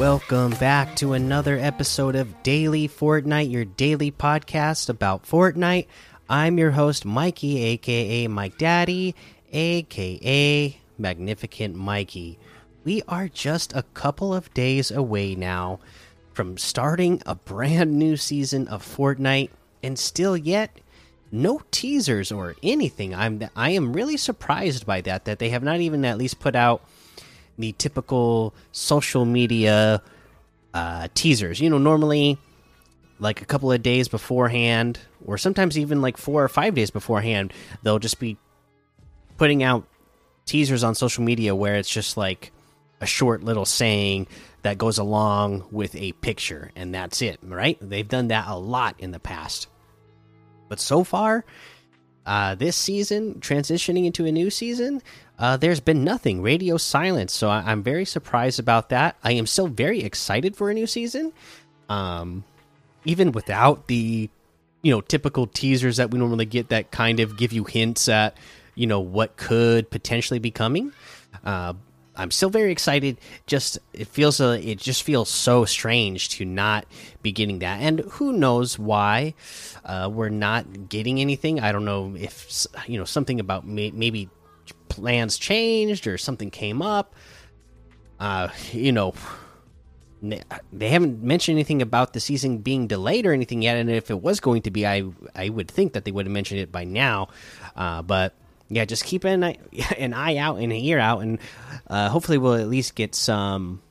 Welcome back to another episode of Daily Fortnite, your daily podcast about Fortnite. I'm your host, Mikey, aka Mike Daddy, aka Magnificent Mikey. We are just a couple of days away now from starting a brand new season of Fortnite, and still yet no teasers or anything. I'm I am really surprised by that that they have not even at least put out the typical social media uh, teasers. You know, normally like a couple of days beforehand, or sometimes even like four or five days beforehand, they'll just be putting out teasers on social media where it's just like a short little saying that goes along with a picture, and that's it, right? They've done that a lot in the past. But so far, uh, this season, transitioning into a new season, uh, there's been nothing. Radio silence. So I am very surprised about that. I am still very excited for a new season. Um, even without the, you know, typical teasers that we normally get that kind of give you hints at, you know, what could potentially be coming. Uh, I'm still very excited. Just it feels uh, it just feels so strange to not be getting that, and who knows why uh, we're not getting anything. I don't know if you know something about may maybe plans changed or something came up. Uh, you know, they haven't mentioned anything about the season being delayed or anything yet. And if it was going to be, I I would think that they would have mentioned it by now. Uh, but yeah, just keep an eye, an eye out and an ear out, and uh, hopefully we'll at least get some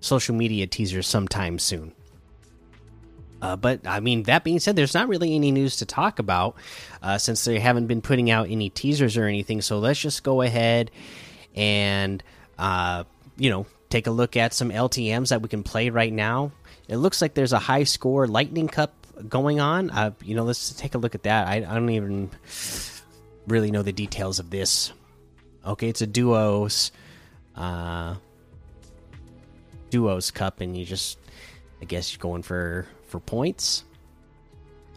social media teasers sometime soon. Uh, but I mean, that being said, there's not really any news to talk about uh, since they haven't been putting out any teasers or anything. So let's just go ahead and uh, you know take a look at some LTM's that we can play right now. It looks like there's a high score Lightning Cup going on. Uh, you know, let's take a look at that. I, I don't even really know the details of this. Okay, it's a duos, uh, duos cup, and you just, I guess, you're going for for points.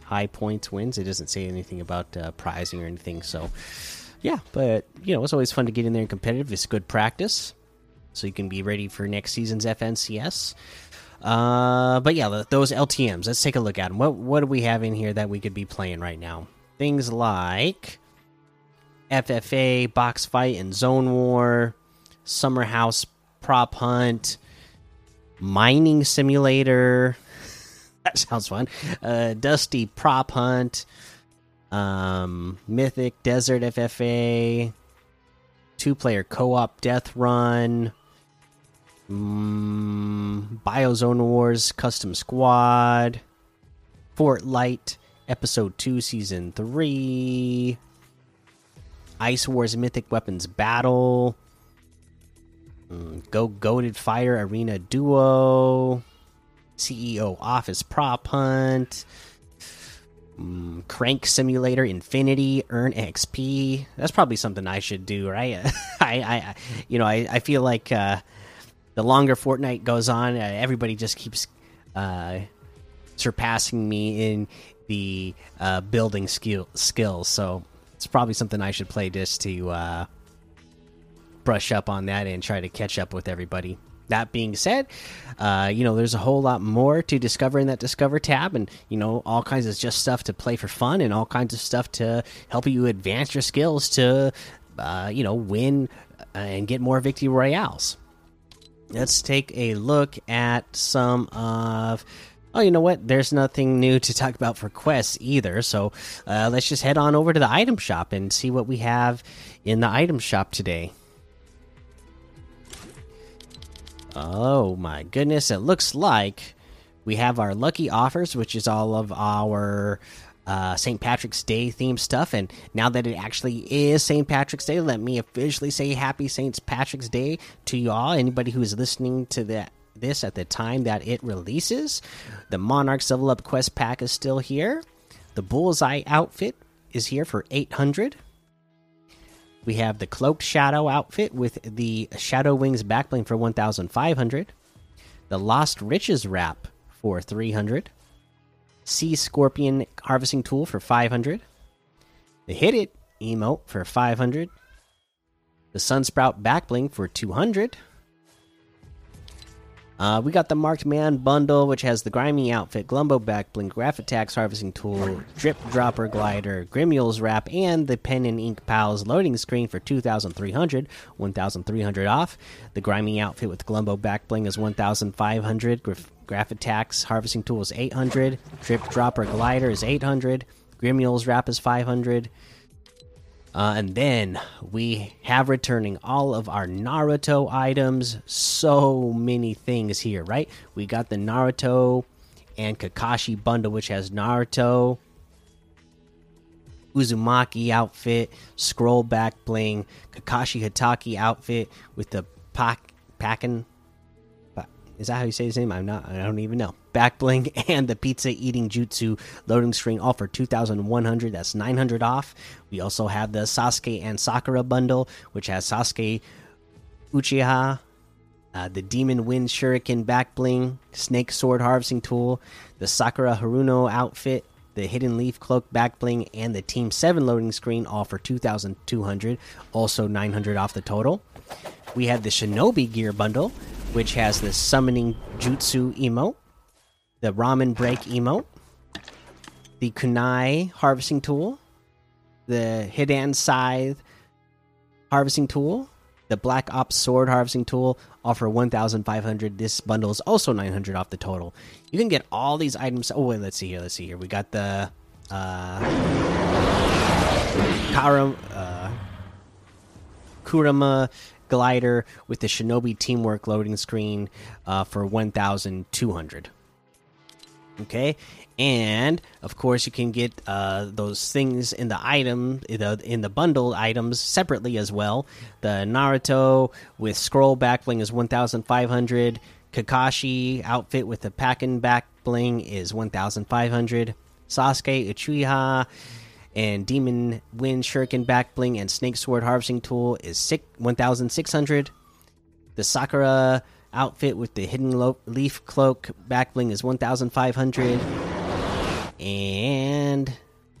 High points wins. It doesn't say anything about uh, prizing or anything. So, yeah, but you know, it's always fun to get in there and competitive. It's good practice, so you can be ready for next season's FNCS. Uh, but yeah, those LTM's. Let's take a look at them. What what do we have in here that we could be playing right now? Things like FFA, Box Fight, and Zone War, Summer House Prop Hunt, Mining Simulator. that sounds fun. Uh, Dusty Prop Hunt, um, Mythic Desert FFA, two player co op Death Run, um, Biozone Wars Custom Squad, Fort Light Episode 2 Season 3. Ice Wars Mythic Weapons Battle, mm, Go Goaded Fire Arena Duo, CEO Office Prop Hunt, mm, Crank Simulator Infinity Earn XP. That's probably something I should do, right? I, I, you know, I, I feel like uh, the longer Fortnite goes on, uh, everybody just keeps uh, surpassing me in the uh, building skill skills. So it's probably something I should play just to uh, brush up on that and try to catch up with everybody. That being said, uh, you know, there's a whole lot more to discover in that Discover tab, and you know, all kinds of just stuff to play for fun, and all kinds of stuff to help you advance your skills to, uh, you know, win and get more victory royales. Let's take a look at some of oh, you know what? There's nothing new to talk about for quests either. So uh, let's just head on over to the item shop and see what we have in the item shop today. Oh my goodness, it looks like we have our lucky offers, which is all of our uh, St. Patrick's Day themed stuff. And now that it actually is St. Patrick's Day, let me officially say Happy St. Patrick's Day to you all. Anybody who is listening to that this at the time that it releases. The Monarchs Level Up Quest Pack is still here. The Bullseye outfit is here for 800. We have the Cloaked Shadow outfit with the Shadow Wings backbling for 1500. The Lost Riches wrap for 300. Sea Scorpion harvesting tool for 500. The Hit It emote for 500. The Sunsprout backbling for 200 Uh, we got the Marked Man bundle, which has the Grimy outfit, Glumbo back bling, Graph attacks, harvesting tool, Drip dropper glider, Grimule's wrap, and the Pen and Ink Pals loading screen for 2,300, 1,300 off. The Grimy outfit with Glumbo back bling is 1,500. Graph, Graph attacks, harvesting tool is 800. Drip dropper glider is 800. Grimule's wrap is 500. Uh, and then we have returning all of our Naruto items. So many things here, right? We got the Naruto and Kakashi bundle, which has Naruto, Uzumaki outfit, scroll back bling, Kakashi Hatake outfit with the pak Pakin. Is that how you say his name? I'm not. I don't even know. Back bling and the pizza eating jutsu loading screen all for 2,100. That's 900 off. We also have the Sasuke and Sakura bundle, which has Sasuke Uchiha, uh, the Demon Wind Shuriken back bling, Snake Sword harvesting tool, the Sakura Haruno outfit, the Hidden Leaf Cloak back bling, and the Team 7 loading screen all for 2,200. Also 900 off the total. We have the Shinobi Gear bundle, which has the Summoning Jutsu emote, the Ramen Break emote, the Kunai harvesting tool, the Hidan Scythe harvesting tool, the Black Ops Sword harvesting tool, offer 1,500. This bundle is also 900 off the total. You can get all these items. Oh, wait, let's see here. Let's see here. We got the. Uh, Karam, uh, Kurama glider with the Shinobi Teamwork loading screen uh, for 1,200. Okay, and of course you can get uh, those things in the item in the, in the bundled items separately as well. The Naruto with scroll back bling is 1,500. Kakashi outfit with the Pakin back bling is 1,500. Sasuke Uchiha and Demon Wind Shuriken back bling and Snake Sword harvesting tool is 1,600. The Sakura outfit with the Hidden Leaf Cloak back bling is 1,500. And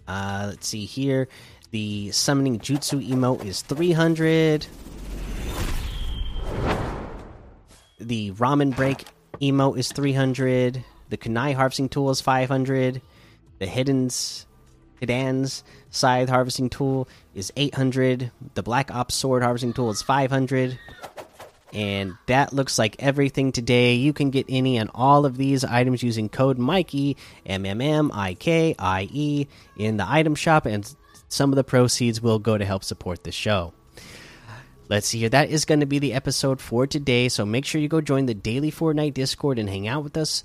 uh, let's see here. The Summoning Jutsu emote is 300. The Ramen Break emote is 300. The Kunai Harvesting Tool is 500. The Hidden's Hidan's Scythe Harvesting Tool is 800. The Black Ops Sword Harvesting Tool is 500. And that looks like everything today. You can get any and all of these items using code Mikey M M M I K I E in the item shop, and some of the proceeds will go to help support the show. Let's see here. That is going to be the episode for today. So make sure you go join the daily Fortnite Discord and hang out with us.